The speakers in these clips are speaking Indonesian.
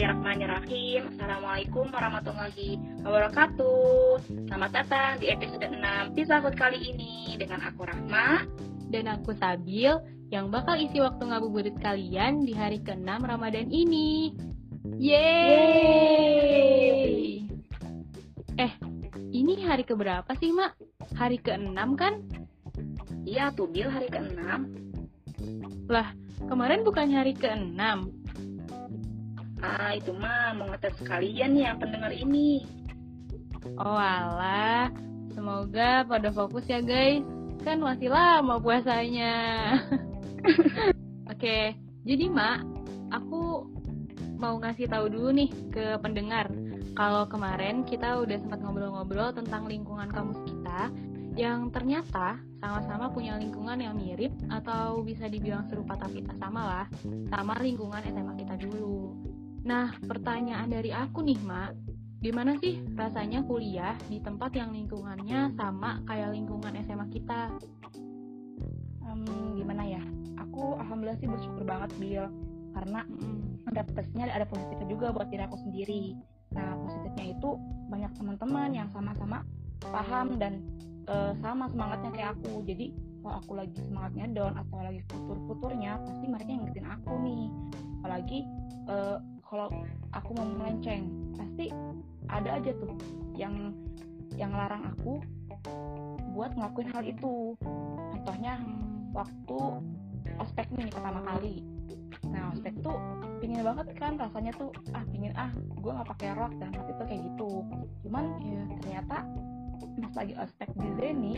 Bismillahirrahmanirrahim. Assalamualaikum warahmatullahi wabarakatuh. Selamat datang di episode 6 Pisahut kali ini dengan aku Rahma dan aku Sabil yang bakal isi waktu ngabuburit kalian di hari ke-6 Ramadan ini. Yeay! Eh, ini hari keberapa sih, Mak? Hari ke-6 kan? Iya tuh, Bil, hari ke-6. Lah, kemarin bukan hari ke-6. Ah, itu mah mau ngetes sekalian yang pendengar ini. Oh alah, semoga pada fokus ya guys. Kan masih lama puasanya. Oke, jadi Mak, aku mau ngasih tahu dulu nih ke pendengar. Kalau kemarin kita udah sempat ngobrol-ngobrol tentang lingkungan kampus kita yang ternyata sama-sama punya lingkungan yang mirip atau bisa dibilang serupa tapi tak sama lah sama lingkungan SMA kita dulu. Nah, pertanyaan dari aku nih, Mak. Gimana sih rasanya kuliah di tempat yang lingkungannya sama kayak lingkungan SMA kita? Um, gimana ya? Aku alhamdulillah sih bersyukur banget, Bil. Karena mm, ada plusnya, ada positifnya juga buat diri aku sendiri. Nah, positifnya itu banyak teman-teman yang sama-sama paham dan uh, sama semangatnya kayak aku. Jadi, kalau aku lagi semangatnya down atau lagi futur-futurnya, pasti mereka ngingetin aku nih. Apalagi uh, kalau aku mau melenceng pasti ada aja tuh yang yang larang aku buat ngelakuin hal itu. Contohnya waktu ospek nih pertama kali. Nah ospek tuh pingin banget kan rasanya tuh ah pingin ah gue nggak pakai rok dan waktu itu kayak gitu. Cuman ya ternyata pas lagi ospek di Zeni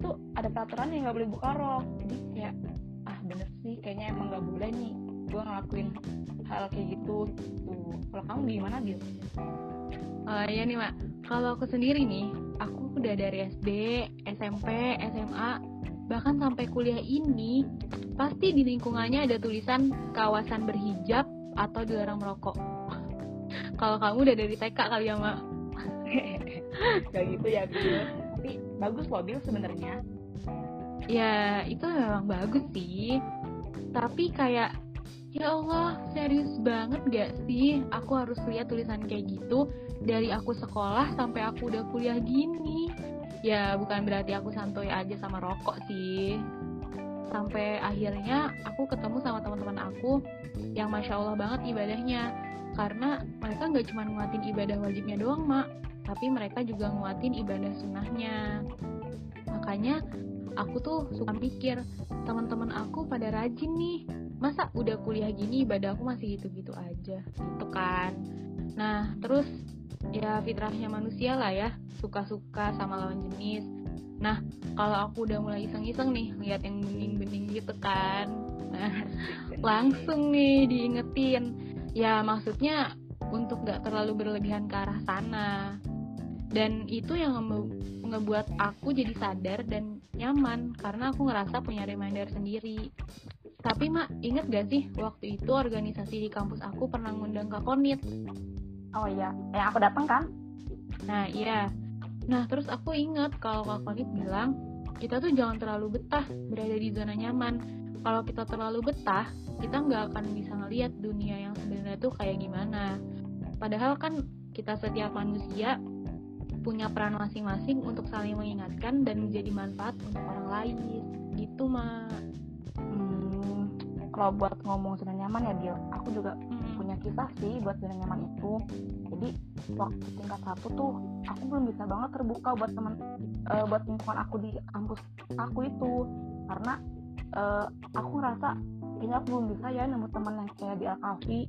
itu ada peraturan yang nggak boleh buka rok. Jadi kayak ah bener sih kayaknya emang nggak boleh nih gue ngelakuin hal kayak gitu tuh kalau kamu gimana Bil? Uh, iya nih mak. Kalau aku sendiri nih aku udah dari SD SMP SMA bahkan sampai kuliah ini pasti di lingkungannya ada tulisan kawasan berhijab atau dilarang merokok. Kalau kamu udah dari TK kali ya mak. Kayak gitu ya Bil. Tapi bagus loh Bil sebenarnya. Ya itu memang bagus sih. Tapi kayak Ya Allah, serius banget gak sih aku harus lihat tulisan kayak gitu dari aku sekolah sampai aku udah kuliah gini? Ya bukan berarti aku santuy aja sama rokok sih. Sampai akhirnya aku ketemu sama teman-teman aku yang masya Allah banget ibadahnya. Karena mereka nggak cuma nguatin ibadah wajibnya doang, Mak. Tapi mereka juga nguatin ibadah sunnahnya. Makanya aku tuh suka mikir, teman-teman aku pada rajin nih masa udah kuliah gini ibadah aku masih gitu-gitu aja? Gitu kan. Nah terus ya fitrahnya manusia lah ya suka-suka sama lawan jenis. Nah kalau aku udah mulai iseng-iseng nih lihat yang bening-bening gitu kan nah langsung nih diingetin. Ya maksudnya untuk gak terlalu berlebihan ke arah sana. Dan itu yang ngebuat aku jadi sadar dan nyaman karena aku ngerasa punya reminder sendiri tapi mak, inget gak sih waktu itu organisasi di kampus aku pernah ngundang Kak Konit? Oh iya, yang aku datang kan? Nah iya. Nah terus aku inget kalau Kak Konit bilang, kita tuh jangan terlalu betah berada di zona nyaman. Kalau kita terlalu betah, kita nggak akan bisa ngeliat dunia yang sebenarnya tuh kayak gimana. Padahal kan kita setiap manusia punya peran masing-masing untuk saling mengingatkan dan menjadi manfaat untuk orang lain. Gitu, Mak kalau buat ngomong zona nyaman ya Bil. Aku juga punya kisah sih buat zona nyaman itu. Jadi waktu tingkat satu tuh aku belum bisa banget terbuka buat teman uh, buat lingkungan aku di kampus aku itu. Karena uh, aku ngerasa kayaknya aku belum bisa ya nemu teman yang kayak di Alkafi.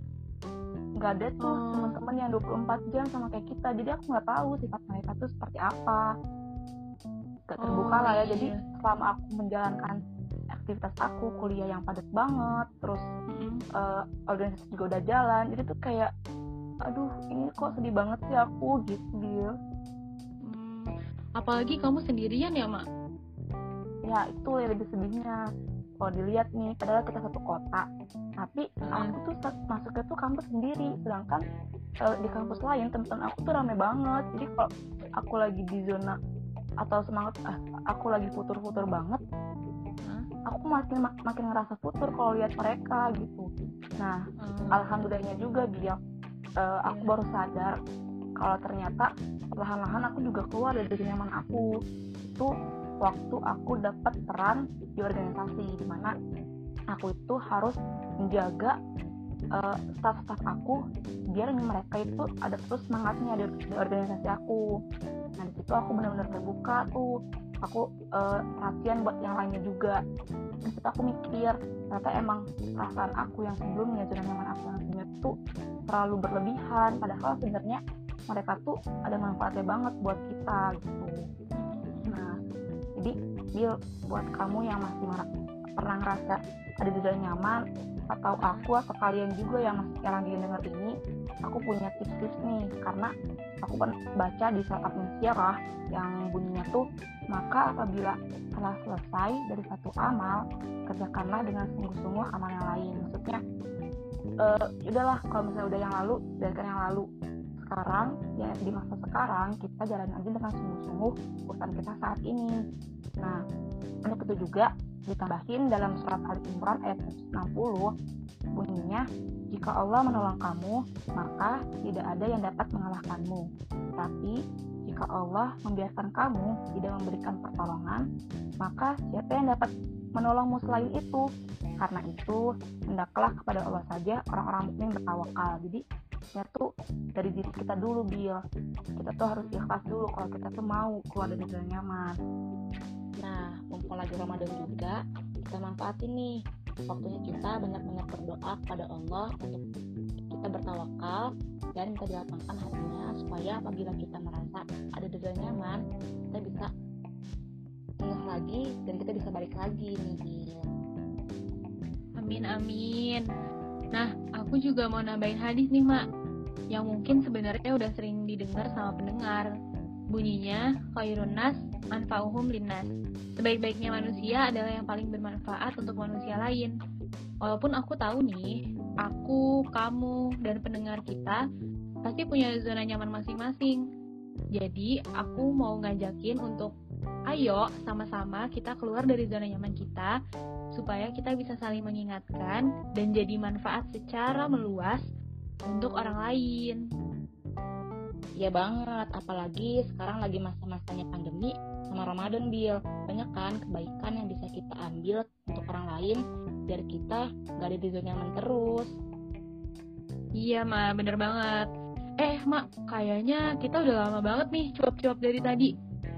Nggak ada tuh hmm. teman-teman yang 24 jam sama kayak kita. Jadi aku nggak tahu sifat mereka tuh seperti apa. Gak terbuka oh, lah ya. jadi iya. selama aku menjalankan aktivitas aku kuliah yang padat banget terus mm-hmm. uh, organisasi juga udah jalan jadi tuh kayak aduh ini kok sedih banget sih aku gitu dia hmm, apalagi kamu sendirian ya mak ya itu yang lebih sedihnya kalau dilihat nih padahal kita satu kota tapi hmm. aku tuh masuknya tuh kampus sendiri sedangkan uh, di kampus lain teman-teman aku tuh rame banget jadi kalau aku lagi di zona atau semangat ah, aku lagi futur-futur banget aku makin makin ngerasa futur kalau lihat mereka gitu nah hmm. alhamdulillahnya juga dia uh, aku yeah. baru sadar kalau ternyata perlahan-lahan aku juga keluar dari nyaman aku itu waktu aku dapat peran di organisasi di mana aku itu harus menjaga uh, staff-staff aku biar mereka itu ada terus semangatnya di, di organisasi aku nah di situ aku benar-benar terbuka tuh aku uh, perhatian buat yang lainnya juga. Situ aku mikir ternyata emang perasaan aku yang sebelumnya zona nyaman aku yang sebelumnya tuh terlalu berlebihan. Padahal sebenarnya mereka tuh ada manfaatnya banget buat kita gitu. Nah jadi Bill buat kamu yang masih pernah ngerasa ada di zona nyaman atau aku atau kalian juga yang masih yang lagi denger ini aku punya tips-tips nih. Karena aku kan baca di surat Al-Insyirah yang bunyinya tuh maka apabila telah selesai dari satu amal kerjakanlah dengan sungguh-sungguh amal yang lain. Maksudnya uh, udahlah kalau misalnya udah yang lalu biarkan yang lalu. Sekarang yang di masa sekarang kita jalan aja dengan sungguh-sungguh urusan kita saat ini. Nah untuk itu juga ditambahin dalam surat Al Imran ayat 60 bunyinya jika Allah menolong kamu maka tidak ada yang dapat mengalahkanmu. Tapi jika Allah membiarkan kamu tidak memberikan pertolongan maka siapa yang dapat menolongmu selain itu? Karena itu hendaklah kepada Allah saja orang-orang mukmin bertawakal. Jadi ya tuh dari diri kita dulu Bil. Kita tuh harus ikhlas dulu kalau kita tuh mau keluar dari zona nyaman. Nah, mumpung lagi Ramadan juga, kita manfaatin nih. Waktunya kita banyak-banyak berdoa kepada Allah untuk kita bertawakal dan kita dilapangkan hatinya supaya apabila kita merasa ada zona nyaman, kita bisa ingat lagi dan kita bisa balik lagi nih. Amin amin. Nah, aku juga mau nambahin hadis nih, Mak. Yang mungkin sebenarnya udah sering didengar sama pendengar. Bunyinya, khairun nas manfa'uhum linnas. Sebaik-baiknya manusia adalah yang paling bermanfaat untuk manusia lain. Walaupun aku tahu nih, aku, kamu, dan pendengar kita pasti punya zona nyaman masing-masing. Jadi, aku mau ngajakin untuk ayo sama-sama kita keluar dari zona nyaman kita supaya kita bisa saling mengingatkan dan jadi manfaat secara meluas untuk orang lain. Iya banget, apalagi sekarang lagi masa-masanya pandemi sama Ramadan Bil. Banyak kan kebaikan yang bisa kita ambil untuk orang lain biar kita gak ada di zona nyaman terus. Iya, Ma, bener banget. Eh, Mak, kayaknya kita udah lama banget nih cuap-cuap dari tadi.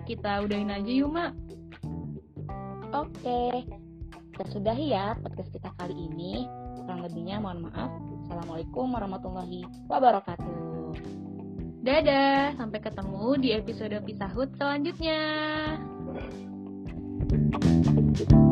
Kita udahin aja yuk, Mak. Oke, kita sudahi ya podcast kita kali ini. Kurang lebihnya mohon maaf. Assalamualaikum warahmatullahi wabarakatuh. Dadah, sampai ketemu di episode Pisahut selanjutnya. thank you